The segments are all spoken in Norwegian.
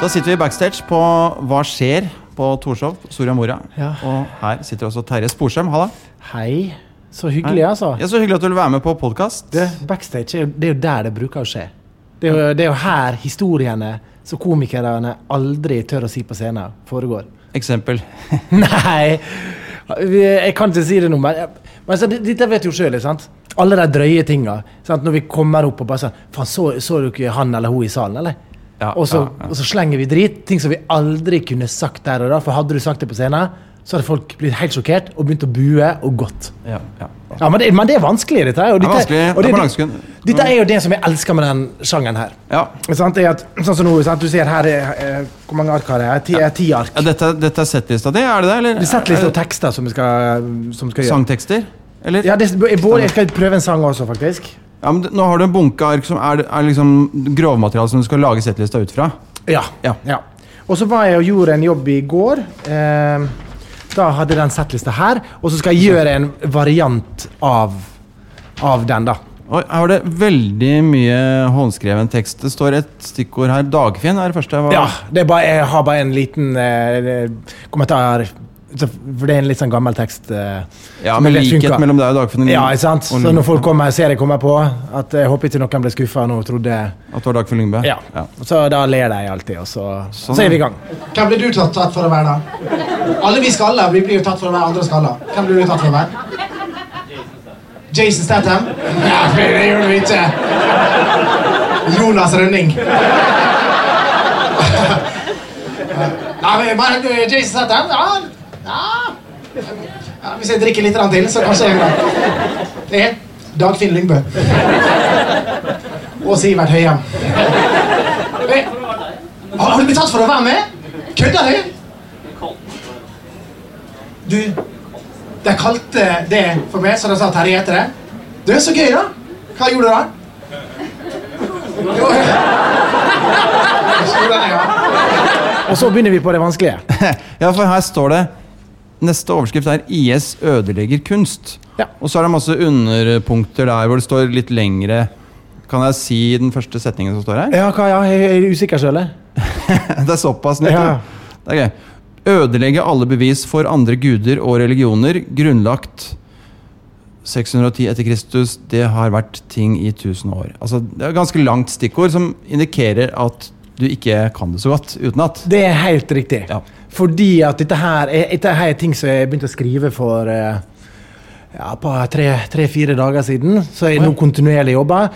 Da sitter vi backstage på Hva skjer? på Torshov, Soria Moria. Ja. Og her sitter også Terje Sporsem. Halla. Hei. Så hyggelig, altså. Ja, Så hyggelig at du vil være med på podkast. Backstage er jo, det er jo der det bruker å skje. Det er jo, det er jo her historiene som komikerne aldri tør å si på scenen, foregår. Eksempel. Nei! Jeg kan ikke si det nå, men men altså, dette vet du jo sjøl. Alle de drøye tinga. Sant? Når vi kommer opp og bare sånn Faen, så, så du ikke han eller hun i salen, eller? Ja, og, så, ja, ja. og så slenger vi drit. Ting som vi aldri kunne sagt der og da. For hadde du sagt det på scenen, så hadde folk blitt helt sjokkert og begynt å bue og gått. Ja, ja. Ja, Men det, men det er vanskelig, dette. Og dette, Det er og Det det- dette er jo det som jeg elsker med den sjangeren her. Ja. Sant? Er at, sånn som nå, sant? Du ser her er, eh, Hvor mange ark har jeg? Ti, er ti ark. ja dette, dette er settlista di, er det det? Eller? Det er settliste og tekster som vi skal, som vi skal gjøre. Sangtekster? Eller? Ja, det, jeg, jeg skal prøve en sang også, faktisk. Ja, men Nå har du en bunke ark som er, er liksom grovmateriale som du skal lage settlista ut fra. Ja. Ja. Og så var jeg og gjorde en jobb i går. Eh, da hadde jeg den settlista her. Og så skal jeg gjøre en variant av, av den, da. Og her var det veldig mye håndskreven tekst. Det står et stikkord her. Dagfinn er det første. Var... Ja, det bare, jeg har bare en liten eh, kommentar. Så- For det er en litt sånn gammel tekst. Eh, Ja, men med likhet funker. mellom deg og Dagfinn. Ja, ikke sant? og Så når folk kommer, ser jeg kommer på, at jeg håper ikke noen ble skuffa og trodde At det var Dagfinn Lyngbø? Ja. Så da ler de alltid, og så, Sånn. så er vi i gang. Hvem blir du tatt, tatt for å være, da? Alle vi skaller vi blir jo tatt for å være andre skaller. Hvem blir du tatt for å være? Jason Statham? Ja, det gjør du ikke. Jonas Rønning. Nei, men bare Jason Statham? Ja, ja. ja Hvis jeg drikker litt til, så kanskje jeg Det er Dagfinn Lyngbø. Og Sivert Høyem. Eh, Har du blitt tatt for å være med? Kødder du? Du, de kalte det for meg, så de sa Terje heter det. Du, så gøy, da. Hva gjorde du da? Jo, ja. Og så begynner vi på det vanskelige. Ja, for her står det Neste overskrift er 'IS ødelegger kunst'. Ja. Og så er det masse underpunkter der hvor det står litt lengre Kan jeg si den første setningen som står her? Ja, hva, ja, jeg er usikker sjøl. Det er såpass nytt. Ja. Ja. Det er gøy. Ødelegge alle bevis for andre guder og religioner, grunnlagt 610 etter Kristus, det har vært ting i 1000 år. Altså, det er ganske langt stikkord som indikerer at du ikke kan det så godt utenat. Det er helt riktig. Ja. Fordi at dette her er, dette her er ting som jeg begynte å skrive for eh, ja, på tre-fire dager siden. Så jeg nå kontinuerlig jobber.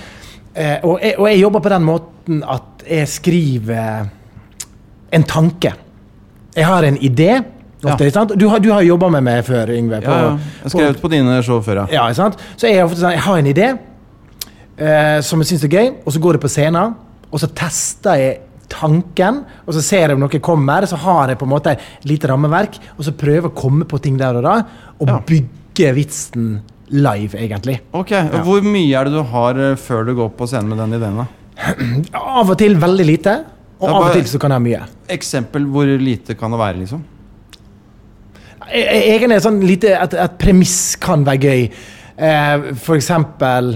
Eh, og, jeg, og jeg jobber på den måten at jeg skriver en tanke. Jeg har en idé. Ofte, Ja. sant? Du har, du har jobba med meg før, Yngve. Ja, ja. Jeg har skrevet på dine show før, ja. Ja, sant? Så jeg, ofte sånn, jeg har en idé eh, som jeg syns er gøy, og så går jeg på scenen, og så tester jeg tanken, og så ser jeg om noe kommer, så har jeg på en måte et lite rammeverk, og så prøver å komme på ting der og da, og Ja. bygge vitsen live, egentlig. Ok, og Hvor mye er det du har eh, før du går på scenen med den ideen? da? Av og til veldig lite, og av og til så kan jeg ha mye. Eksempel hvor lite kan det være, liksom? Egentlig er sånn lite et, et premiss kan være gøy. Eh, for eksempel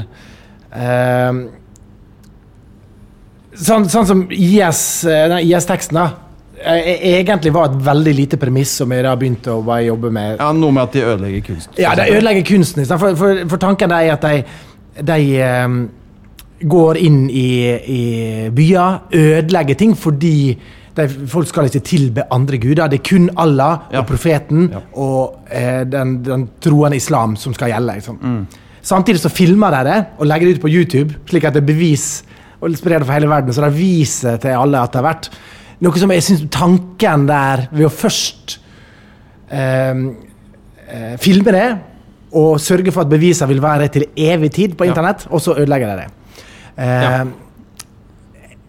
eh, sånn, sånn som IS-teksten, IS-teksten, da. eh, Egentlig var et veldig lite premiss som jeg da begynte å bare jobbe med. Ja, Noe med at de ødelegger kunst. Ja, de ødelegger kunsten. For, for, for tanken er at de, de um, går inn i, i byer, ødelegger ting fordi de, folk skal ikke tilbe andre guder. Det er kun Allah Ja. og profeten Ja. og eh, den, den troende islam som skal gjelde. Liksom. Mm. Samtidig så filmer de det og legger det ut på YouTube, slik at det er bevis og sprer det for hele verden. Så de viser til alle at det har vært noe som jeg syns tanken der, ved å først eh, eh, filme det og sørge for at bevisene vil være til evig tid på Ja. internett, og så ødelegger de det. Eh, Ja.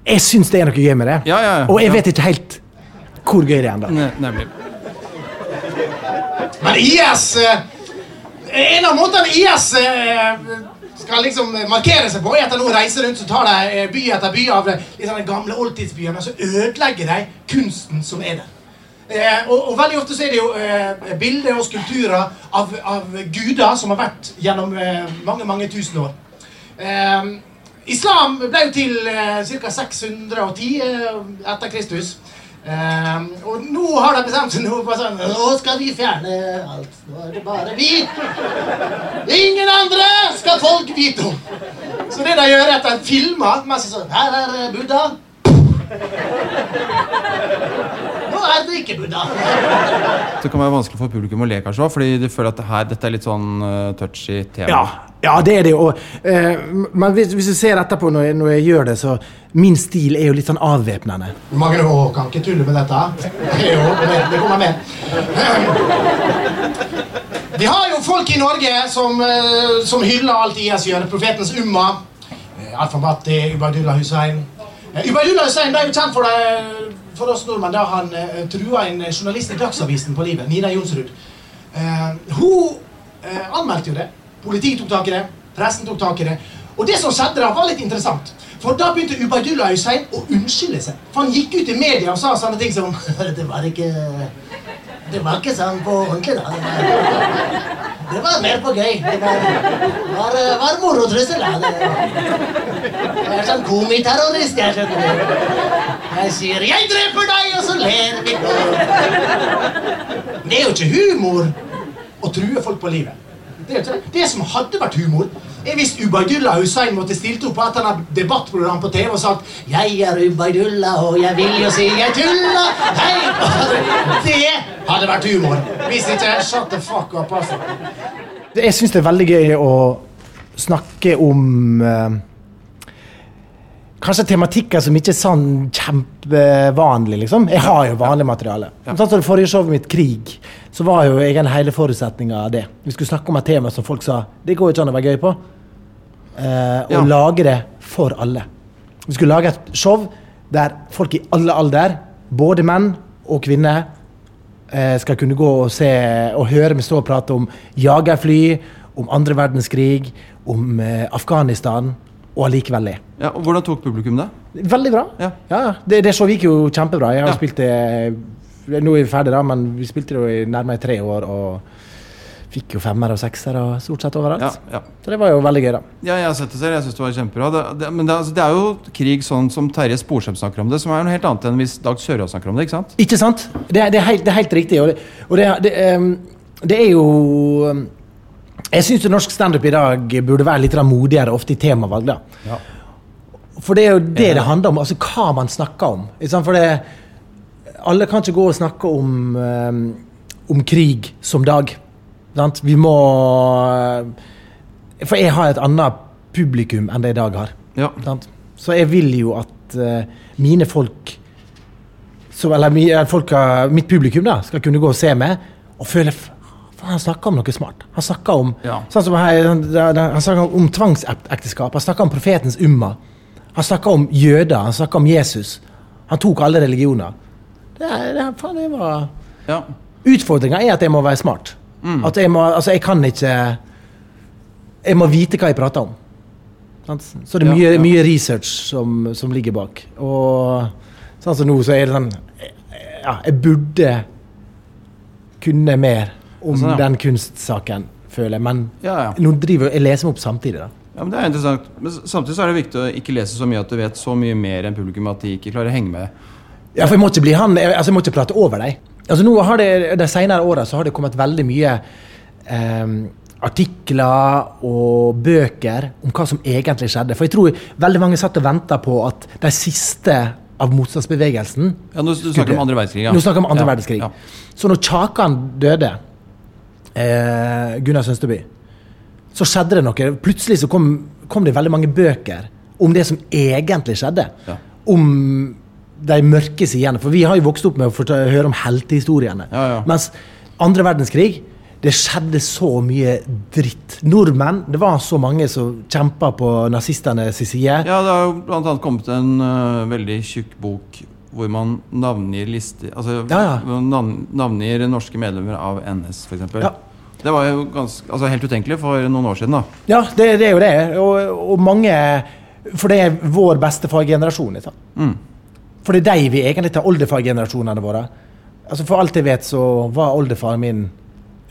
Jeg syns det er noe gøy med det, Ja, ja, ja. og jeg vet ikke helt hvor gøy det er ennå. Ne nemlig. Men IS eh, En av måtene IS eh, skal liksom markere seg på, etter nå reiser rundt så tar de eh, by etter by av de liksom, de gamle oldtidsbyene, og så ødelegger de kunsten som er der. Eh, og, og veldig ofte så er det jo eh, bilder og skulpturer av, av guder som har vært gjennom eh, mange, mange tusen år. Eh, Islam ble jo til ca. 610 eh, etter Kristus. Eh, og nå har de bestemt seg nå på sånn Nå skal vi fjerne alt. Nå er det bare vi. Ingen andre skal folk vite om. Så det de gjør, er at de filmer mens de sånn Her er Buddha. Nå er det ikke Buddha. Det kan være vanskelig for publikum å le, kanskje, fordi de føler at det her, dette er litt sånn uh, touchy tema. Ja, ja, det er det. jo. Uh, men hvis, hvis du ser etterpå når jeg, når jeg gjør det, så Min stil er jo litt sånn avvæpnende. Mange år kan ikke tulle med dette. Jo, det, det kommer med. Vi har jo folk i Norge som, eh, som hyller alt IS gjør. Profetens umma. Alfa Bhatti, Ubaydullah Hussein. Ubaydullah Hussein ble jo kjent for, det, for oss nordmenn da han uh, trua en journalist i Dagsavisen på livet, Nina Jonsrud. Eh, hun eh, anmeldte jo det. Politiet tok tak i det. Pressen tok tak i det. Og det som skjedde da, var litt interessant. For da begynte Ubaydullah Hussein å unnskylde seg. For han gikk ut i media og sa sånne ting som Det var ikke Det var ikke sånn på ordentlig, da. Det var, det var mer på gøy. Det var, var, var morotrussel, da. Jeg er sånn komiterrorist, jeg, skjønner du. Jeg sier 'jeg dreper deg', og så ler vi. Det er jo ikke humor å true folk på livet. Det, det som hadde vært humor, er hvis Ubaydullah Hussein måtte stilt opp på et eller annet debattprogram på TV og sagt 'Jeg er Ubaydullah, og jeg vil jo si jeg tuller'. Hei! Det hadde vært humor. Hvis ikke Shut the fuck up, altså. Jeg syns det er veldig gøy å snakke om eh, Kanskje tematikker som ikke er sånn kjempevanlig, liksom. Jeg har jo vanlig materiale. Sånn som det forrige showet mitt, 'Krig', så var jo egentlig hele forutsetninga av det. Vi skulle snakke om et tema som folk sa det går ikke an å være gøy på. Eh, og Ja. lage det for alle. Vi skulle lage et show der folk i alle alder, både menn og kvinner, eh, skal kunne gå og se og høre meg stå og prate om jagerfly, om andre verdenskrig, om eh, Afghanistan, og allikevel le. Ja, og Hvordan tok publikum det? Veldig bra. Ja. Ja, det, det showet gikk jo kjempebra. Jeg har Ja. spilt det Nå er vi ferdig, da, men vi spilte det jo i nærmere tre år og fikk jo femmer og sekser og stort sett overalt. Ja, ja. Så det var jo veldig gøy, da. Ja, jeg har sett det selv. Jeg syns det var kjempebra. Det, det, men det, altså, det er jo krig sånn som Terje Sporsem snakker om det, som er noe helt annet enn hvis Dag Sørås snakker om det. ikke sant? Ikke sant? Det, er- det, helt, det helt riktig. Og det, og det, det, det er jo ehm, Jeg syns norsk standup i dag burde være litt modigere ofte i temavalg. da. Ja. For det er jo det det handler om, altså hva man snakker om. For det, alle kan ikke gå og snakke om, ehm, om krig som dag. Sant? Vi må For jeg har et annet publikum enn det jeg i dag har. Ja. Så jeg vil jo at eh, mine folk så, Eller eh, mitt publikum da, skal kunne gå og se meg og føle "F- faen, Han snakka om noe smart. Han snakka om Ja. sånn som her, han, han om tvangsekteskap. Han snakka om profetens umma. Han snakka om jøder. Han snakka om Jesus. Han tok alle religioner. Det, det, faen, det var ja. Utfordringa er at jeg må være smart. At jeg må, altså jeg kan ikke Jeg må vite hva jeg prater om. Så det er mye, ja. mye research som, som ligger bak. Og sånn som nå, så er det sånn Ja, jeg burde kunne mer om Sånn, ja. den kunstsaken, føler jeg. Men Ja, ja. nå driver jeg leser meg opp samtidig, da. ja, men Det er interessant. Men samtidig så er det viktig å ikke lese så mye at du vet så mye mer enn publikum at de ikke klarer å henge med. Ja, for jeg må ikke bli han, jeg, altså jeg må ikke prate over deg. Altså nå har det, De senere åra har det kommet veldig mye eh, artikler og bøker om hva som egentlig skjedde. For jeg tror veldig mange satt og venta på at de siste av motstandsbevegelsen Ja, Nå du snakker om andre verdenskrig. Ja. Nå snakker om andre Ja, verdenskrig. Ja. Så når Kjakan døde, eh, Gunnar Sønsteby, så skjedde det noe. Plutselig så kom, kom det veldig mange bøker om det som egentlig skjedde. Ja. Om de mørke sidene. For vi har jo vokst opp med å høre om heltehistoriene. Ja, ja. Mens andre verdenskrig det skjedde så mye dritt. Nordmenn Det var så mange som kjempa på nazistenes side. Ja, det har jo annet kommet en uh, veldig tjukk bok hvor man navngir lister Altså Ja, ja. navn, navngir norske medlemmer av NS, f.eks. Ja. Det var jo ganske, altså helt utenkelig for noen år siden. da Ja, det, det er jo det. Og, og mange For det er vår bestefar-generasjon. sant? mm. For det er de vi egentlig tar oldefar-generasjonene våre. Altså For alt jeg vet, så var oldefaren min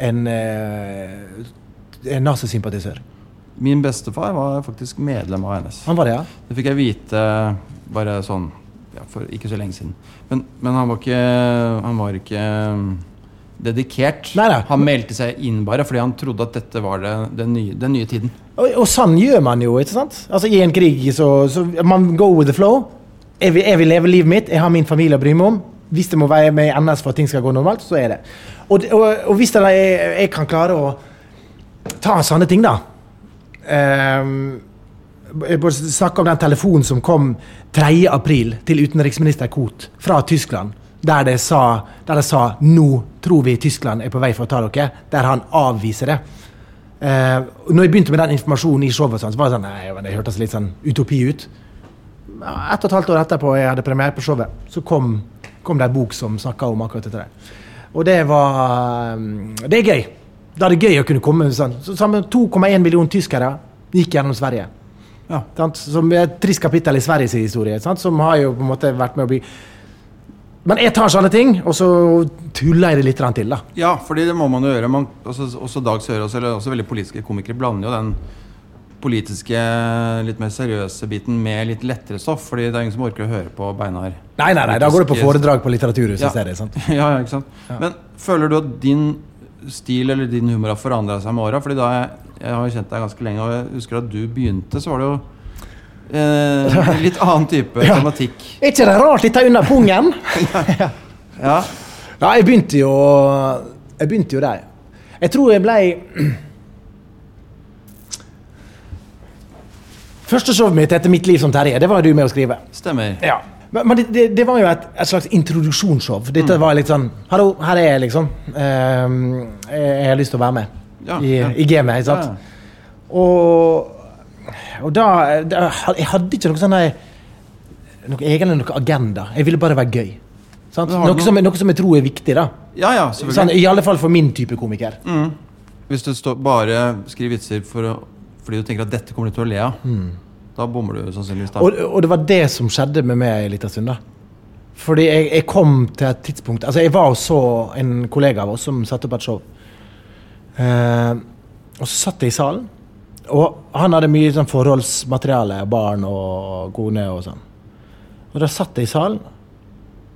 en, eh, en nazisympatisør. Min bestefar var faktisk medlem av NS. Han var det, ja? Det fikk jeg vite bare sånn ja, for ikke så lenge siden. Men, men han var ikke Han var ikke dedikert. dedikert. nei. Han meldte seg inn bare fordi han trodde at dette var det, den, nye, den nye tiden. Og, og sånn gjør man jo, ikke sant? Altså I en krig så, så man go with the flow. Jeg vil, jeg vil leve livet mitt, jeg har min familie å bry meg om. Hvis det må være med i NS for at ting skal gå normalt, så er det. Og, og, og hvis jeg, jeg kan klare å ta sånne ting, da bare snakke om den telefonen som kom 3. april til utenriksminister Koht fra Tyskland. Der de sa, der de sa 'nå tror vi Tyskland er på vei for å ta dere'. Der han avviser det. Eh, når jeg begynte med den informasjonen i showet, sånn, så var det sånn, nei, det hørtes litt sånn utopi ut. et og et halvt år etterpå jeg hadde premiere på showet, så kom, kom det en bok som snakka om akkurat dette. Og det var um, Det er gøy. Da er det gøy å kunne komme sånn. Så, sammen 2,1 millioner tyskere gikk gjennom Sverige. Ja. Som er et trist kapittel i Sveriges historie, sant? som har jo på en måte vært med å bli Men jeg tar sånne ting, og så tuller jeg det litt til, da. Ja, fordi det må man jo gjøre. Man, også, også Dag Sørås, eller også veldig politiske komikere, blander jo den politiske, litt mer seriøse biten med litt lettere stoff. Fordi det er ingen som orker å høre på Beinar. Nei, nei, nei, da går du på foredrag på Litteraturhuset Ja. i stedet. sant? ja, ja, ikke sant? Men føler du at din stil eller din humor har forandra seg med åra? Fordi da jeg, jeg har kjent deg ganske lenge, og jeg husker at du begynte, så var det jo eh, litt annen type Ja. tematikk. Er ikke det rart litt under pungen? Ja. Ja, jeg begynte jo Jeg begynte jo der. Jeg tror jeg ble Første showet mitt etter mitt liv som Terje, det var du med å skrive. Stemmer. Ja. Men, men det, det, det var jo et, et slags introduksjonsshow. Dette var litt sånn Hallo, her er jeg, liksom. Ehm, jeg, jeg har lyst til å være med Ja, i, ja. i gamet. Ikke sant? Ja. Og, og da, da Jeg hadde ikke noe sånn noe, egentlig noe agenda. Jeg ville bare være gøy. Noe, som, noe som jeg tror er viktig, da. Ja, ja, Sånn. I alle fall for min type komiker. Mm. Hvis du står, bare skriver vitser for å, fordi du tenker at dette kommer du til å le av, da bommer du sannsynligvis. da. Og, og det var det som skjedde med meg en liten stund. da. Fordi jeg, jeg kom til et tidspunkt Altså, jeg var og så en kollega av oss som satte opp et show. Eh, og så satt jeg i salen, og han hadde mye sånn forholdsmateriale. Barn og kone og sånn. Og da satt jeg i salen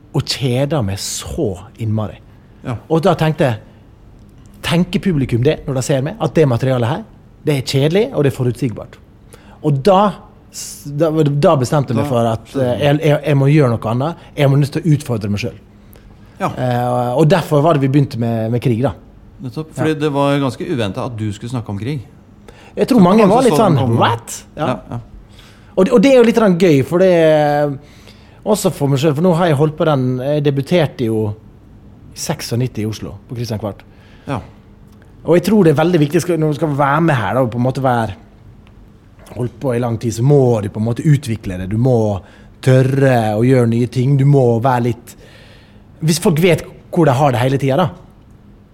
og kjeda meg så innmari. Ja. Og da tenkte jeg Tenker publikum det når de ser meg? At det materialet her, det er kjedelig, og det er forutsigbart. Og da da, da bestemte jeg meg for at eh, jeg, jeg, jeg må gjøre noe annet. Jeg må nødt til å utfordre meg sjøl. Ja. og derfor var det vi begynte med, med krig, da. Nettopp. Fordi det var ganske uventa at du skulle snakke om krig. Jeg tror mange var litt sånn. What? Ja. Ja, ja. Og, det- og det er jo litt gøy, for det Også for meg sjøl, for nå har jeg holdt på den Jeg debuterte jo 96 i Oslo, på Christian Kvart. ja. Og jeg tror det er veldig viktig skal, når du skal være med her da, på en måte være holdt på i lang tid, så må du på en måte utvikle det. Du må tørre å gjøre nye ting. Du må være litt Hvis folk vet hvor de har det hele tida, da,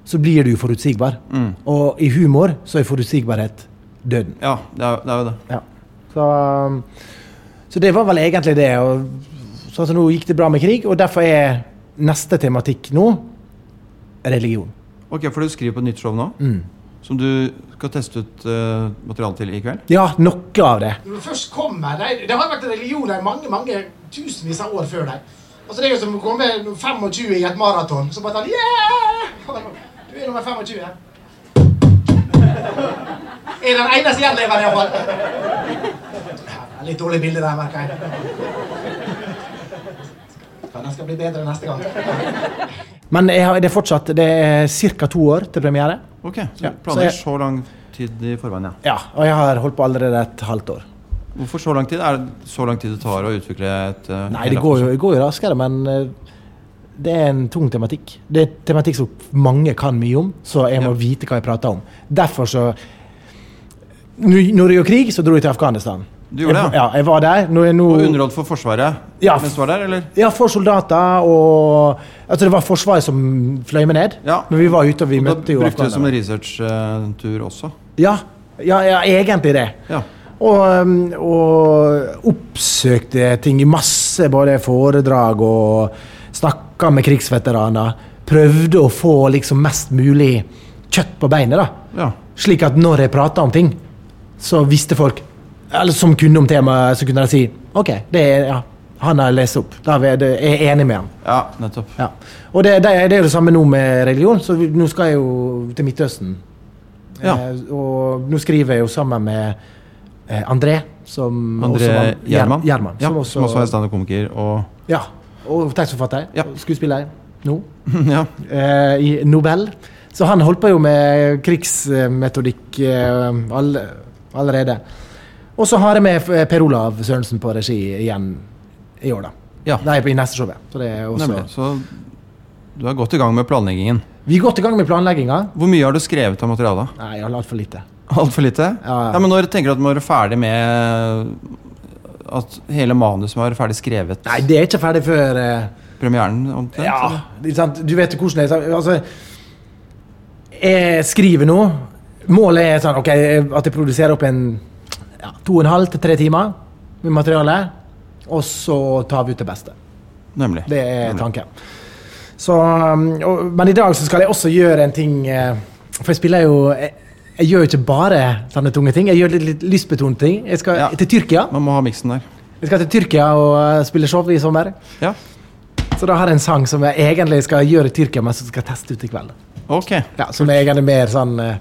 så blir du jo forutsigbar. Mm. Og i humor så er forutsigbarhet døden. ja det, er, det er jo det. Ja. Så, um, så det var vel egentlig det. Og, så altså, nå gikk det bra med krig, og derfor er neste tematikk nå religion. Ok, For du skriver på et nytt show nå, Mm. Som du skal teste ut uh, materiale til i kveld? Ja, noe av det. Når du først kommer Det, det har vært religioner i mange mange tusenvis av år før deg. Altså Det er jo som å komme 25 i et maraton. Så bare sånn Yeah! Du er nummer 25. Er den eneste gjenlevende, iallfall. Litt dårlig bilde der, merker jeg. Den skal bli bedre neste gang. Men det er fortsatt Det er ca. to år til premiere. Ok, så Ja, du så jeg- så lang tid i forveien, ja. Ja, Og jeg har holdt på allerede et halvt år. Hvorfor så lang tid? Er det så lang tid det tar å utvikle et uh, Nei, det går jo, det går jo raskere, men uh, det er en tung tematikk. Det er tematikk som mange kan mye om, så jeg må Ja. vite hva jeg prater om. Derfor så Når det gjør krig, så dro jeg til Afghanistan. Du gjorde det, ja, jeg var der. Nå nå Og underholdt for Forsvaret Ja. mens du var der, eller? Ja, for soldater og Altså, det var Forsvaret som fløy meg ned. Ja. Men vi var ute, og vi Og da møtte jo brukte du det som en researchtur også? Ja, ja, ja, egentlig det. Ja. Og, um, og oppsøkte ting i masse, både foredrag og snakka med krigsveteraner. Prøvde å få liksom mest mulig kjøtt på beinet, da. ja. Slik at når jeg prata om ting, så visste folk eller som kunne om temaet, så kunne de si OK, det er, ja, han har lest opp. Da er jeg enig med han. Ja, nettopp. Ja. Og det, det, det er det samme nå med religion. Så vi, nå skal jeg jo til Midtøsten. Ja. Eh, og nå skriver jeg jo sammen med eh, André, som André Gjerman. Ja, som som også er standup-komiker og Ja. Og tekstforfatter. Ja. Skuespiller nå. Ja. eh, I Nobel. Så han holdt på jo med krigsmetodikk eh, all, allerede. Og så har jeg med eh, Per Olav Sørensen på regi igjen i år, da. ja. Nei, i neste showet. Så det er også Nemlig. Så du er godt i gang med planleggingen. Vi er godt i gang med planlegginga. Hvor mye har du skrevet av materialet? Nei, altfor lite. Altfor lite? Ja, ja. men Når tenker du at du må være ferdig med at hele manuset må være ferdig skrevet? Nei, det er ikke ferdig før eh, Premieren? omtrent, Ja, ikke sant? du vet hvordan det er. Altså, jeg skriver nå. Målet er sånn, okay, at jeg produserer opp en ja, to og en halv til tre timer med materiale. Og så tar vi ut det beste. Nemlig. Det er Nemlig. tanken. Så, um, og, men i dag så skal jeg også gjøre en ting eh, For jeg spiller jo Jeg, jeg gjør jo ikke bare sånne tunge ting. Jeg gjør litt, litt lystbetonte ting. Jeg skal Ja. til Tyrkia. Man må ha miksen der. Jeg skal til Tyrkia og eh, spille show i sommer. Ja, Så da har jeg en sang som jeg egentlig skal gjøre i Tyrkia, men som skal teste ut i kveld. ok. Ja, som er egentlig mer sånn eh,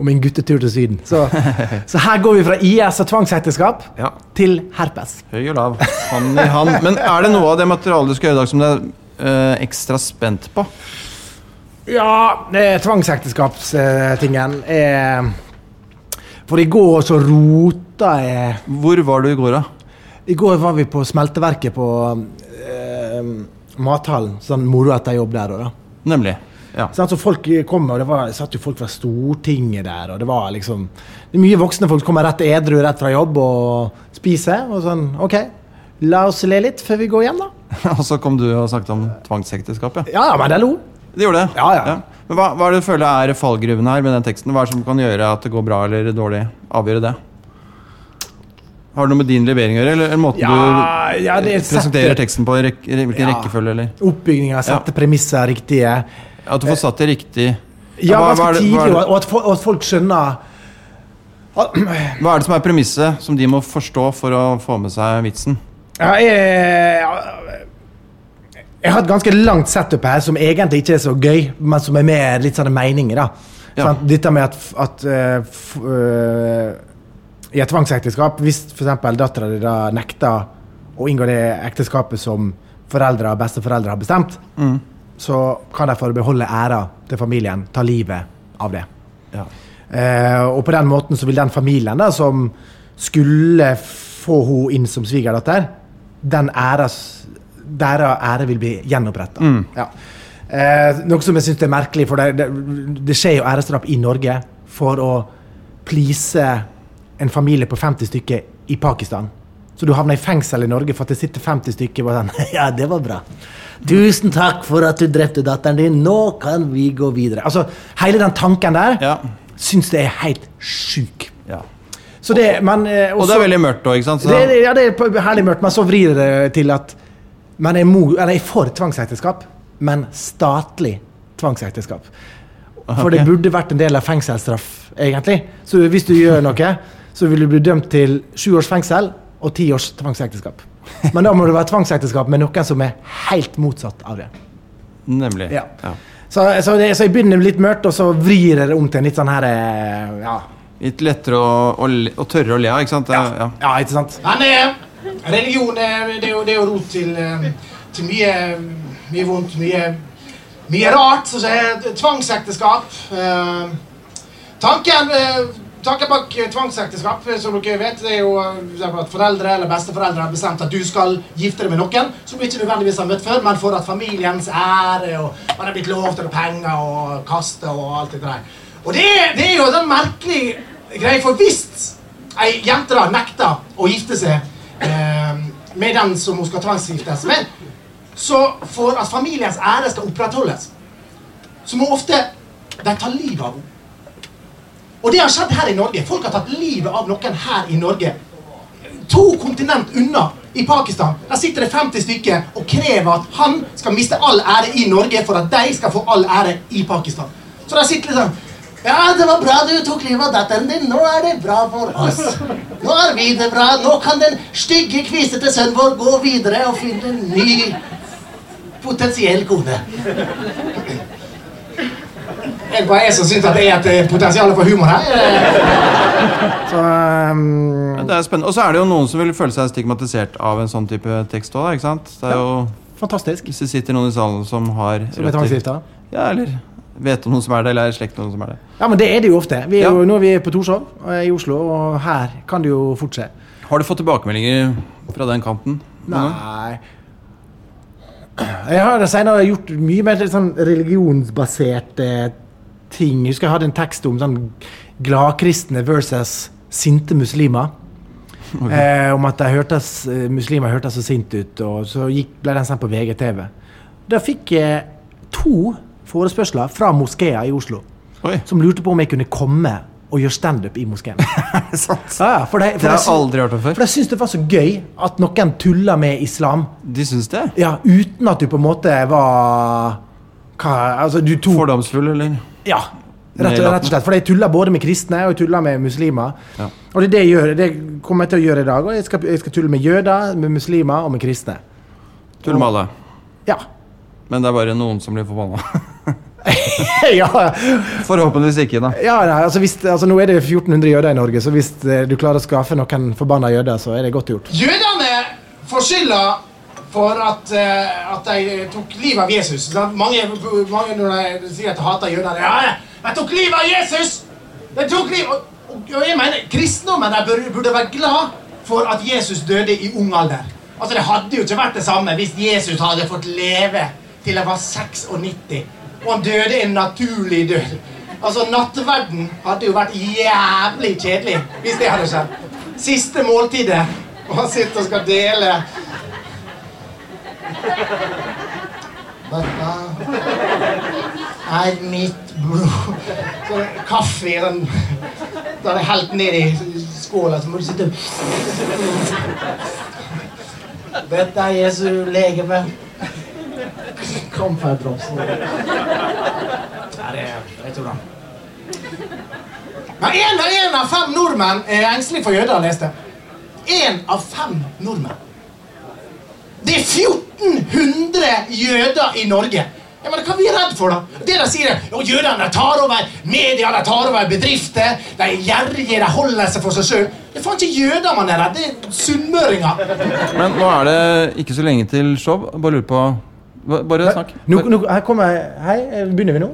om en guttetur til Syden. Så, så her går vi fra IS og tvangsekteskap Ja. til herpes. Høy og lav. Hånd i hånd. Men er det noe av det materialet du skal gjøre i dag som du er øh, ekstra spent på? Ja, det tvangsekteskapstingen er For i går så rota jeg Hvor var du i går, da? I går var vi på smelteverket på øh, Mathallen. Sånn moro etter jobb der. òg, da. Nemlig. Ja. Så folk kom, og det var, satt jo folk fra Stortinget der, og det var liksom det Mye voksne folk som kommer rett edru rett fra jobb og spiser. Og sånn OK, la oss le litt før vi går hjem, da. Og så kom du og snakket om tvangsekteskap, ja. Ja, ja, men det lo. Det gjorde det? Ja, ja. Men hva, hva er det du føler er fallgruven her med den teksten? Hva er det som kan gjøre at det går bra eller dårlig? Avgjøre det? Har det noe med din levering å gjøre, eller måten Ja, ja, du er presenterer setter, teksten på? Hvilken Ja. rekkefølge, eller? Oppbygninga, sette premisser riktige. At du får satt det riktig Ja, ganske tidlig, og at, og at folk skjønner Hva er det som er premisset som de må forstå for å få med seg vitsen? Ja, jeg, jeg har et ganske langt setup her som egentlig ikke er så gøy, men som er med litt sånne meninger. da. Ja. Sånn, Dette med at, at uh, eh, i et tvangsekteskap, hvis f.eks. dattera di da nekter å inngå det ekteskapet som foreldre og besteforeldre har bestemt, Mm. Så kan de for å beholde æra til familien ta livet av det. Ja. Eh, og på den måten så vil den familien da, som skulle få henne inn som svigerdatter, den æras, deres ære vil bli gjenoppretta. Mm. Ja. Eh, noe som jeg syns er merkelig, for det, det, det skjer jo æresdrap i Norge for å please en familie på 50 stykker i Pakistan. Så du havner i fengsel i Norge for at det sitter 50 stykker og sånn Ja, det var bra. Tusen takk for at du drepte datteren din. Nå kan vi gå videre. Altså, Hele den tanken der Ja. syns jeg er helt sjuk. ja. Så det, men, eh, Og det er veldig mørkt òg, ikke sant? Så, det, ja, det er herlig mørkt, men så vrir det til at man er, mo, eller er for tvangsekteskap, men statlig tvangsekteskap. For det burde vært en del av fengselsstraff, egentlig. Så hvis du gjør noe, så vil du bli dømt til sju års fengsel og ti års tvangsekteskap. Men da må det være tvangsekteskap med noen som er helt motsatt av det. Nemlig. Ja. Ja. Så, så, det, så jeg begynner litt mørkt, og så vrir jeg det om til en litt sånn her eh, Ja, Litt lettere å, å, å tørre å le av, ikke sant? ja, Ja. ja ikke sant? Men eh, religion eh, det er jo, det er jo rot til, til mye, mye vondt, mye, mye rart. Så er tvangsekteskap eh, Tanken, eh, tanken bak eh, tvangsekteskap eh, som dere vet, det er jo eh, at foreldre eller besteforeldre har bestemt at du skal gifte deg med noen som du ikke nødvendigvis har møtt før, men for at familiens ære og man har blitt lovt penger og kaste og alt det der. Og det, det er jo en merkelig greie, for hvis ei jente da nekter å gifte seg eh, med den som hun skal tvangsgiftes med, så for at familiens ære skal opprettholdes, så må ofte de ta livet av henne. Og det har skjedd her i Norge. Folk har tatt livet av noen her i Norge. To kontinent unna, i Pakistan, der sitter det 50 stykker og krever at han skal miste all ære i Norge for at de skal få all ære i Pakistan. Så der sitter liksom Ja, det var bra du tok livet av datteren din. Nå er det bra for oss. Nå er vi det bra. Nå kan den stygge, kvisete sønnen vår gå videre og finne en ny potensiell kone. Er det bare jeg som syns det er et eh, potensial for humor her? Så um... Det er spennende. Og så er det jo noen som vil føle seg stigmatisert av en sånn type tekst òg, ikke sant? Det er jo fantastisk. Hvis det sitter noen i salen som har Som er tvangsgifta. Ja, eller vet om noen som er det, eller er i slekt med noen som er det. Ja, men det er det jo ofte. Vi er Ja. jo, nå er vi på Torshov eh, i Oslo, og her kan det jo fort skje. Har du fått tilbakemeldinger fra den kanten? noen? Nei Jeg har senere gjort mye mer sånn religionsbaserte ting. Jeg husker jeg hadde en tekst om sånn gladkristne versus sinte muslimer. Eh, om at de hørtes, eh, muslimer hørtes så sinte ut, og så gikk, ble den sendt på VGTV. Da fikk jeg to forespørsler fra moskeer i Oslo Oi, som lurte på om jeg kunne komme og gjøre standup i moskeen. det sant? Ja, for Det for har jeg aldri hørt om for før. de syntes det var så gøy at noen tulla med islam. De syns det? Ja, uten at du på en måte var hva, Altså, du tok Fordomsfull, eller? Ja, rett, rett og slett. For jeg tuller både med kristne og jeg tuller med muslimer. Ja. Og det er det jeg gjør. Det kommer jeg til å gjøre i dag. Og jeg skal, jeg skal tulle med jøder, med muslimer og med kristne. Tulle med alle. Ja. Men det er bare noen som blir forbanna. ja, Forhåpentligvis ikke, da. ja nei, altså, hvis, altså Nå er det 1400 jøder i Norge, så hvis eh, du klarer å skaffe noen forbanna jøder, så er det godt gjort. Jødene får skylda for at, eh, at de tok livet av Jesus. Mange, mange når de sier at de hater jøder Ja, de tok livet av Jesus! De tok liv, og, og jeg mener, Kristendommen de burde, burde være glad for at Jesus døde i ung alder. Altså, Det hadde jo ikke vært det samme hvis Jesus hadde fått leve til han var 96, og han døde en naturlig død. Altså, Nattverden hadde jo vært jævlig kjedelig hvis det hadde skjedd. Siste måltidet, og han sitter og skal dele Dette er mitt blod. Så kaffe i den Da er det helt ned i skåla, så må du sitte Dette er Jesu legeme. For. Ja, det jeg tror det. Men en, en av fem nordmenn er engstelig for jøder, leste jeg. En av fem nordmenn. Det er 1400 jøder i Norge. Ja, men Hva er vi redd for, da? Det de sier er at jødene tar over media, de tar over bedrifter. De er gjerrige, de holder seg for seg sjøl. Det er faen ikke jøder man er redd, det er sunnmøringer. Men nå er det ikke så lenge til show. Bare lurer på Bare snakk. Nå, nå, her kommer Hei, begynner vi nå?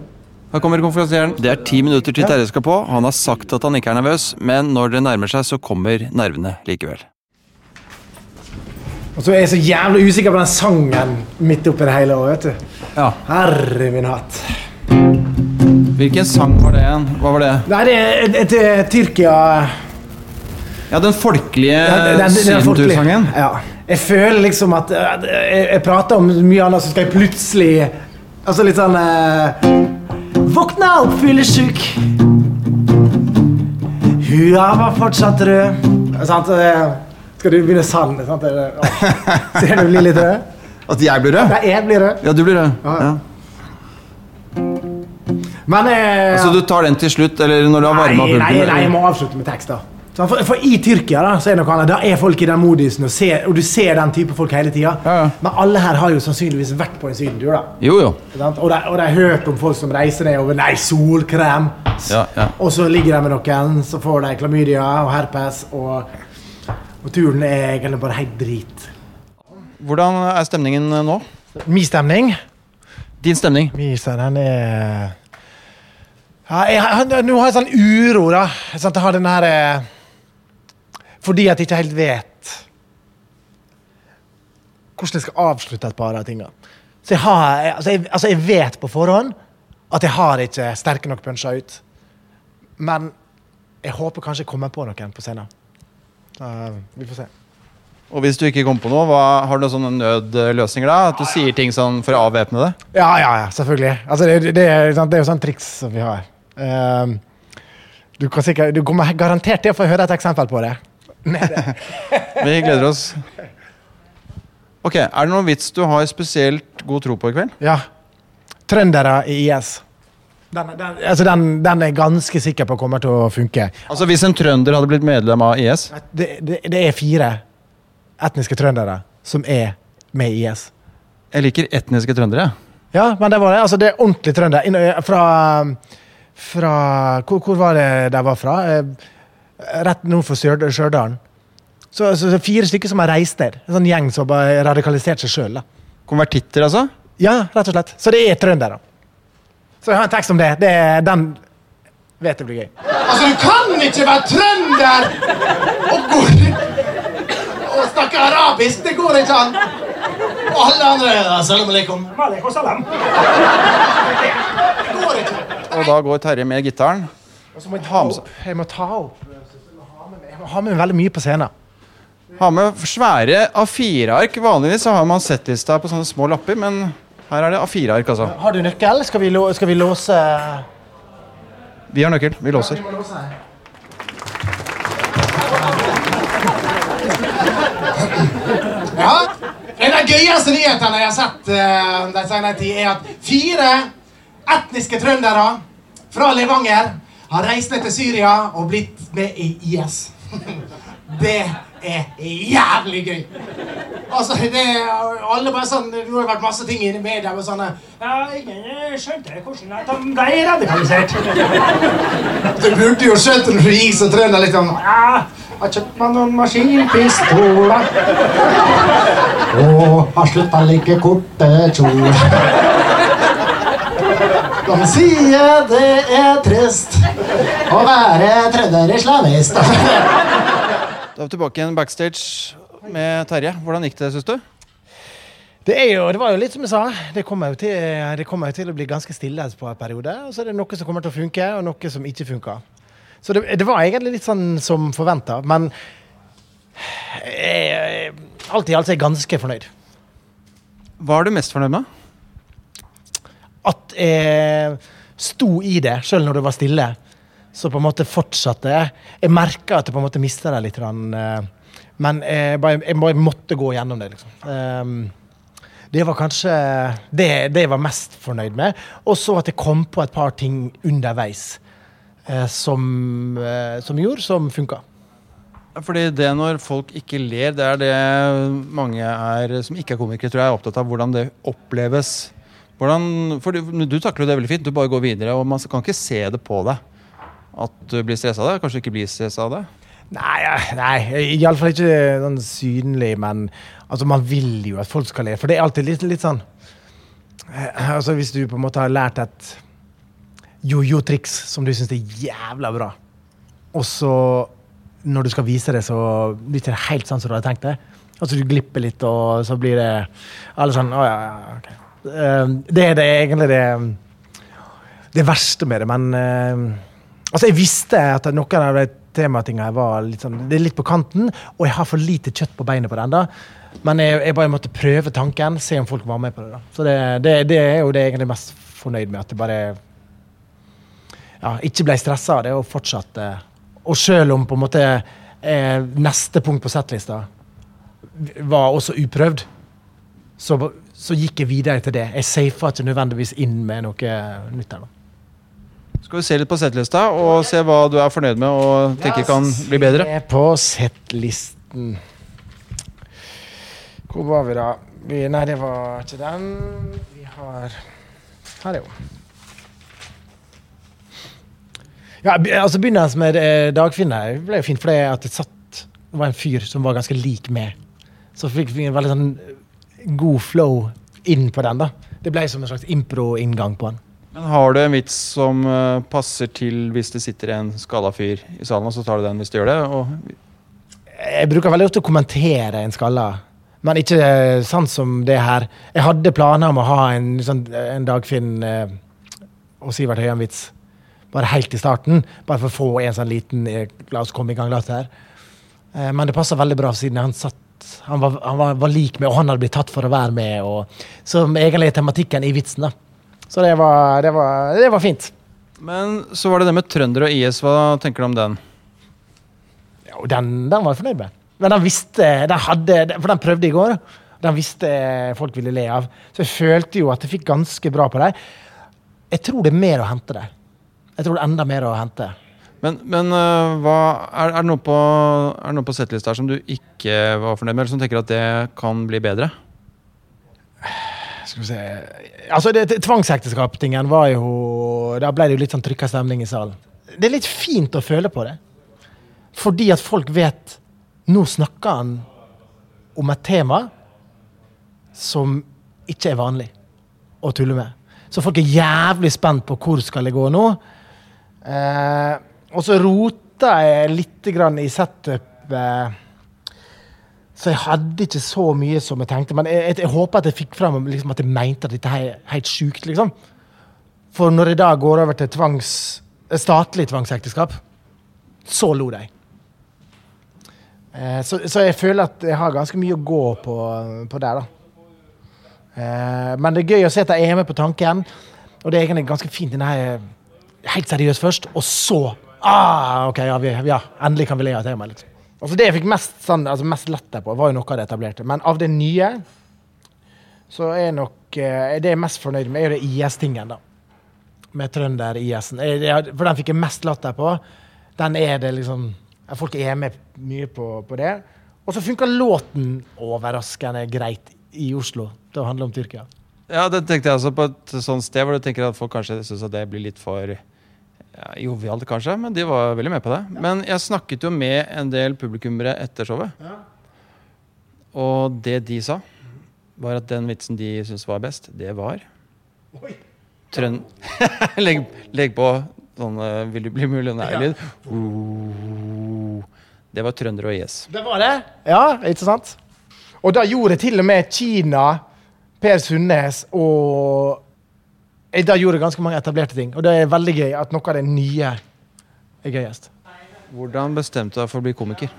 Her kommer konferansieren. Det er ti minutter til Terje skal på. Han har sagt at han ikke er nervøs, men når det nærmer seg, så kommer nervene likevel. Og så er jeg så jævlig usikker på den sangen midt oppi det hele. òg, vet du. Ja. Herre min hatt. Hvilken sang var det igjen? Hva var det? Nei, det er et, et, et Tyrkia Ja, den folkelige sydentursangen. Ja. Jeg føler liksom at at Jeg, jeg prater om mye annet, så skal jeg plutselig Altså litt sånn eh, Våkna opp fyllesyk. Hua var fortsatt rød. Sant? eh, Skal du begynne sann? Sant? Er Ser du blir litt rød? At jeg blir rød? Nei, jeg blir rød. Ja, du blir rød. Ja. Men eh, Så du tar den til slutt, eller når du har Nei, varma nei, pulten? nei, jeg må avslutte med tekst. da for, for i Tyrkia da, så er noe annet. Da er folk i den modisen, og, ser, og du ser den type folk hele tida. Ja, ja. Men alle her har jo sannsynligvis vært på en sydentur. da Jo, jo. Og de, har hørt om folk som reiser ned over Nei, solkrem! Ja, ja. Og så ligger de med noen, så får de klamydia og herpes, og, og turen er egentlig bare helt drit. Hvordan er stemningen nå? Min stemning Din stemning? Min stemning, er ja, jeg, har- Nå har jeg sånn uro, da. Jeg har den her eh, Fordi at jeg ikke helt vet hvordan jeg skal avslutte et par av tingene. Så jeg har altså, jeg, altså jeg vet på forhånd at jeg har ikke sterke nok punsjer ut. Men jeg håper kanskje jeg kommer på noen på scenen. Uh, vi får se. Og hvis du ikke kommer på noe, hva, har du noen sånne nødløsninger da? At du sier ting sånn for å avvæpne det? Ja, ja, ja, selvfølgelig. Altså, det, det, er, det er jo sånn triks som vi har. Uh, du, kan sikkert, du kommer garantert til å få høre et eksempel på det. Nede. Vi gleder oss. Ok, Er det noen vits du har spesielt god tro på i kveld? Ja. Trøndere i IS. Den, den, altså den, den er jeg ganske sikker på kommer til å funke. Altså Hvis en trønder hadde blitt medlem av IS Det, det, det er fire etniske trøndere som er med i IS. Jeg liker etniske trøndere. Ja, men det var det. Altså, det er ordentlig trønder. Eh, Fra, fra hvor, hvor var det de var fra? Rett nord for Sjør Stjørdal. Så, så, så fire stykker som har reist der. En sånn gjeng som har radikalisert seg sjøl. Konvertitter, altså. Ja, rett og slett. Så det er trøndere. Så jeg har en tekst om det. det er, den vet jeg blir gøy. Altså, du kan ikke være trønder og gå og snakke arabisk. Det går ikke an. Og alle andre Salam aleikum. og salam. Det går ikke. Og da går Terje med gitaren. Og så må jeg ta opp. Jeg må ta opp. Jeg må ha med veldig mye på scenen. Ha med svære A4-ark. Vanligvis så har man settlista på sånne små lapper, men her er det A4-ark, altså. Har du nøkkel? Skal vi, skal vi låse Vi har nøkkel. Vi låser. Vi må låse her. Ja. En av de gøyeste nyhetene jeg har sett uh, den senere tid, er at fire etniske trøndere fra Levanger har reist ned til Syria og blitt med i IS. Det er jævlig gøy. Altså, det alle bare sånn, Det har vært masse ting i media med sånne Ja, ingen skjønte hvordan de ble radikalisert. Du burde jo skjønt det når du gikk som trønder litt sånn Ja, har kjøpt meg noen maskinpistoler. Og har slutta like korte kjoler. De sier det er trist å være trønderislamist. Da er vi tilbake igjen backstage med Terje. Hvordan gikk det, syns du? Det, er jo, det var jo litt som jeg sa. Det kommer jo til, det kommer jo til å bli ganske stille på en periode. Og så er det noe som kommer til å funke, og noe som ikke funker. Så det, det var egentlig litt sånn som forventa. Men jeg, alt i alt er jeg ganske fornøyd. Hva er du mest fornøyd med? At jeg sto i det, sjøl når det var stille. Så på en måte fortsatte jeg. Jeg merka at jeg på en måte mista det litt. eh, Men jeg bare, jeg bare måtte gå gjennom det, liksom. Ehm, Det var kanskje det, det jeg var mest fornøyd med. Og så at jeg kom på et par ting underveis eh, som, eh, som gjorde som funka. Fordi det når folk ikke ler, det er det mange er, som ikke er komikere, tror jeg er opptatt av hvordan det oppleves. Hvordan, for du, du takler det veldig fint. Du bare går videre, og man kan ikke se det på deg at du blir stressa av det. Kanskje du ikke blir stressa av det. Nei, nei iallfall ikke sånn synlig, men altså, man vil jo at folk skal le. For det er alltid litt, litt sånn eh, Altså Hvis du på en måte har lært et jojo-triks som du syns er jævla bra, og så når du skal vise det, så blir det ikke helt sånn som du hadde tenkt det. Altså Du glipper litt, og så blir det alle sånn Å ja, ja, ok. Eh, Det er det, egentlig det, det verste med det, men eh, Altså, jeg visste at noen av de tematingene var litt, sånn, det er litt på kanten, og jeg har for lite kjøtt på beinet på den. da. Men jeg, jeg bare måtte prøve tanken, se om folk var med på det. da. Så det, det, det er jo det jeg egentlig mest fornøyd med. At jeg bare ja, ikke ble stressa av det, og fortsatte. Og selv om på en måte eh, neste punkt på settlista var også uprøvd, så, så gikk jeg videre til det. Jeg safa ikke nødvendigvis inn med noe nytt her. nå Skal vi se litt på settlista og se hva du er fornøyd med og tenker kan bli bedre? Se på settlisten. Hvor var vi, da? Vi, nei, det var ikke den. Vi har Her er hun. Ja, altså Begynnelsen med eh, Dagfinn her ble jo fint, for det at det satt det var en fyr som var ganske lik meg. Så fikk vi en veldig sånn god flow inn på den. da. Det ble som en slags impro-inngang på den. Men Har du en vits som eh, passer til hvis det sitter en skalla fyr i salen, og så tar du den hvis du gjør det? Og Jeg bruker veldig ofte å kommentere en skalla, men ikke sant sånn som det her. Jeg hadde planer om å ha en, sånn, en Dagfinn eh, og Sivert Høyem-vits bare helt i starten. Bare for å få en sånn liten eh, La oss komme i gang latter. her. men det passa veldig bra, siden han satt han var, han var, var lik med, og han hadde blitt tatt for å være med. Og, som egentlig er tematikken i vitsen. da. Så det var, det var, det var fint. Men så var det det med trønder og IS. Hva tenker du om den? Jo, den, den var jeg fornøyd med. Men den visste den hadde, For den prøvde i går. Den visste folk ville le av. Så jeg følte jo at jeg fikk ganske bra på dem. Jeg tror det er mer å hente der. Jeg tror det er enda mer å hente. Men, men øh, hva, er, er det noe på, er på settlista som du ikke var fornøyd med, eller som tenker at det kan bli bedre? Skal vi se Altså, Tvangsekteskap-tingen var jo Da ble det jo litt sånn trykka stemning i salen. Det er litt fint å føle på det. Fordi at folk vet Nå snakker han om et tema som ikke er vanlig å tulle med. Så folk er jævlig spent på hvor skal det gå nå. Eh, og så rota jeg litt i setup. Eh, så jeg hadde ikke så mye som jeg tenkte. Men jeg, jeg, jeg håper at jeg fikk fram liksom, at jeg mente at dette er helt sjukt. Liksom. For når jeg da går over til tvangs, eh, statlig tvangsekteskap, så lo de. Eh, så, så, jeg føler at jeg har ganske mye å gå på, på der, da. Eh, men det er gøy å se at jeg er med på tanken, og det er egentlig ganske fint. Denne helt seriøst først, og så ah, OK, ja, vi, ja, endelig kan vi le av temaet. Liksom. Altså det jeg fikk mest, sånn, altså mest latter på, var jo noe av det etablerte. Men av det nye så er nok eh, Det jeg er mest fornøyd med, er jo det IS-tingen, da. Med trønder-IS-en. For den fikk jeg mest latter på. Den er det liksom Folk er med mye på, på det. Og så funker låten overraskende greit i Oslo til å handle om Tyrkia. Ja, det tenkte jeg også på et sånt sted hvor du tenker at folk kanskje syns det blir litt for ja, jovialt, kanskje, men de var veldig med på det. Men jeg snakket jo med en del publikummere etter showet. Ja. Og det de sa, var at den vitsen de syntes var best, det var Oi. Trøn... legg, legg på sånn uh, 'Vil du bli millionær'-lyd. Uh, det var trøndere og IS. Det var det? Ja, ikke sant? Og da gjorde til og med Kina, Per Sundnes og jeg Da gjorde ganske mange etablerte ting. Og det er veldig gøy at noe av det nye er gøyest. Hvordan bestemte du deg for å bli komiker?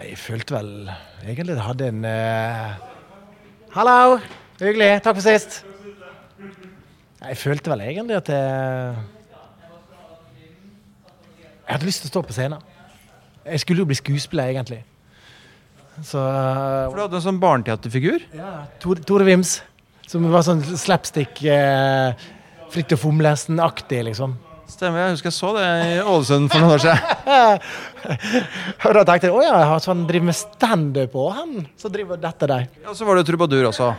Jeg følte vel egentlig det hadde en uh... Hallo! Hyggelig. Takk for sist. Jeg følte vel egentlig at jeg Jeg hadde lyst til å stå på scenen. Jeg skulle jo bli skuespiller, egentlig. Så For du hadde en sånn barneteaterfigur? ja, Tore, Tore Vims. Som var sånn slapstick eh, og Fomlesen-aktig, liksom. Stemmer, jeg husker jeg så det i Ålesund for noen år siden. Og da tenkte jeg å ja, så han driver med standup òg, han Så driver dette der. Og så var du trubadur også.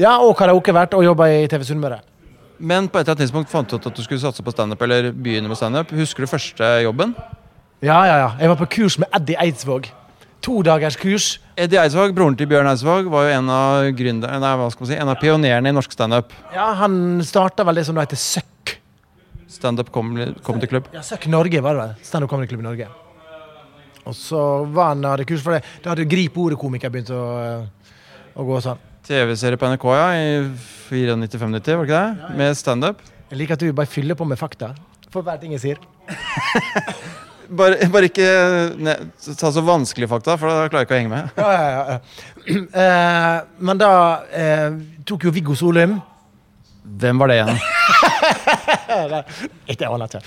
Ja, og karaokevert, og jobba i TV Sunnmøre. Men på et eller annet tidspunkt fant du ut at du skulle satse på standup, eller begynne med standup. Husker du første jobben? Ja, ja, ja. Jeg var på kurs med Eddie Eidsvåg. To dagers kurs. Eddie Eidsvåg, broren til Bjørn Eidsvåg, var jo en av, gründer, nei, hva skal man si, en av pionerene i norsk standup. Ja, Han starta vel det som da heter Søkk. Standup Comedy Club. klubb. Ja, Søkk Norge var det vel. Standup Comedy Club i Norge. Og så var han hadde kurs for det. Da hadde Grip ordet-komiker begynt å, å gå sånn. TV-serie på NRK, ja, i 94-95, var det ikke det? Med standup. Jeg liker at du bare fyller på med fakta for hver ting jeg sier. Bare, bare ikke ne, ta så vanskelige fakta, for da klarer jeg ikke å henge med. Ja, ja, ja. Eh, men da eh, tok jo Viggo Solheim Hvem var det igjen? Ikke aner ikke.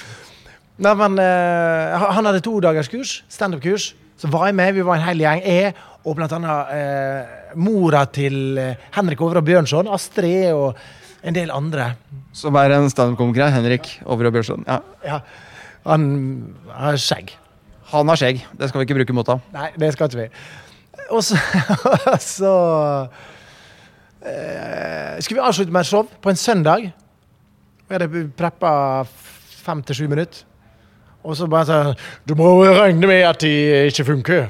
Nei, men eh, han hadde to dagers kurs, standup-kurs. Så var jeg med, vi var en hel gjeng. Jeg og blant annet eh, mora til eh, Henrik Overå Bjørnson, Astrid og en del andre. Som er en standup-komiker. Henrik Overå Bjørnson. Ja. Ja, han har skjegg. Han har skjegg. Det skal vi ikke bruke mot ham. Nei, det skal ikke vi. Og så, så eh, Skulle vi avslutte med et show på en søndag. Vi hadde preppa fem til sju minutter. Og så bare sånn Du må regne med at de ikke funker.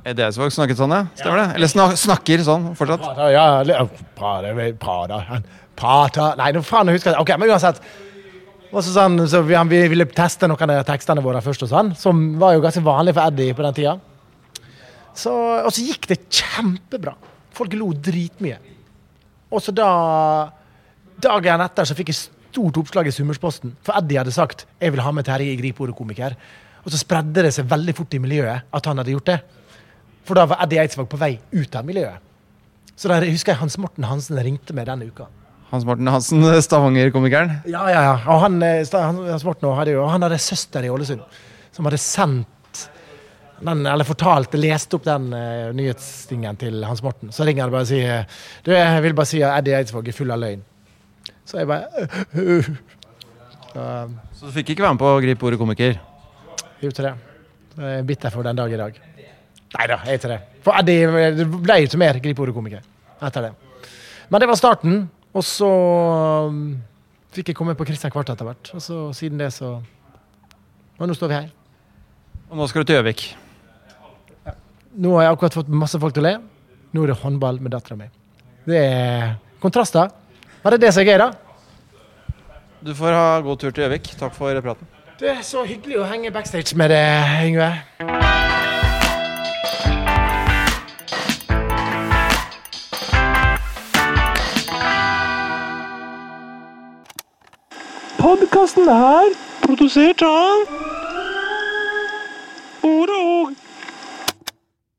Eddie Eidsvåg snakket sånn, ja? Stemmer det? Eller snak, snakker sånn fortsatt? Prater, ja, prater, prater Nei, nå faen, jeg husker det. Ok, men uansett. Og så sånn, så vi, vi ville teste noen av tekstene våre først, og sånn, som var jo ganske vanlig for Eddie på den tida. Så, og så gikk det kjempebra. Folk lo dritmye. Og så da Dagen etter så fikk jeg stort oppslag i Summersposten, for Eddie hadde sagt 'jeg vil ha med Terje i Gripeordet-komiker'. Og så spredde det seg veldig fort i miljøet at han hadde gjort det. For da var Eddie Eidsvåg på vei ut av miljøet. Så da husker jeg Hans Morten Hansen ringte meg denne uka. Hans Morten Hansen, Stavanger-komikeren. Ja, ja, ja. Og han, eh, Hans Morten hadde jo, han hadde søster i Ålesund som hadde sendt den, eller fortalt, lest opp den uh, nyhetstingen til Hans Morten. Så ringer han bare og sier Du, jeg vil bare si at Eddie Eidsvåg er full av løgn. Så jeg bare så, Så du fikk ikke være med på å gripe ordet komiker? Jo, til det. Jeg er bitter for den dag i dag. Nei da, jeg er ikke det. For Eddie, det ble ikke mer gripe ordet-komiker etter det. Men det var starten, og så um, fikk jeg komme på Kristian Kvart etter hvert. Og så siden det, så Og nå står vi her. Og nå skal du til Gjøvik. Nå har jeg akkurat fått masse folk til å le. Nå er det håndball med dattera mi. Det er kontraster. Er det som er gøy, da. Du får ha god tur til Gjøvik. Takk for praten. Det er så hyggelig å henge backstage med deg, Yngve. Podkasten er produsert av Ordet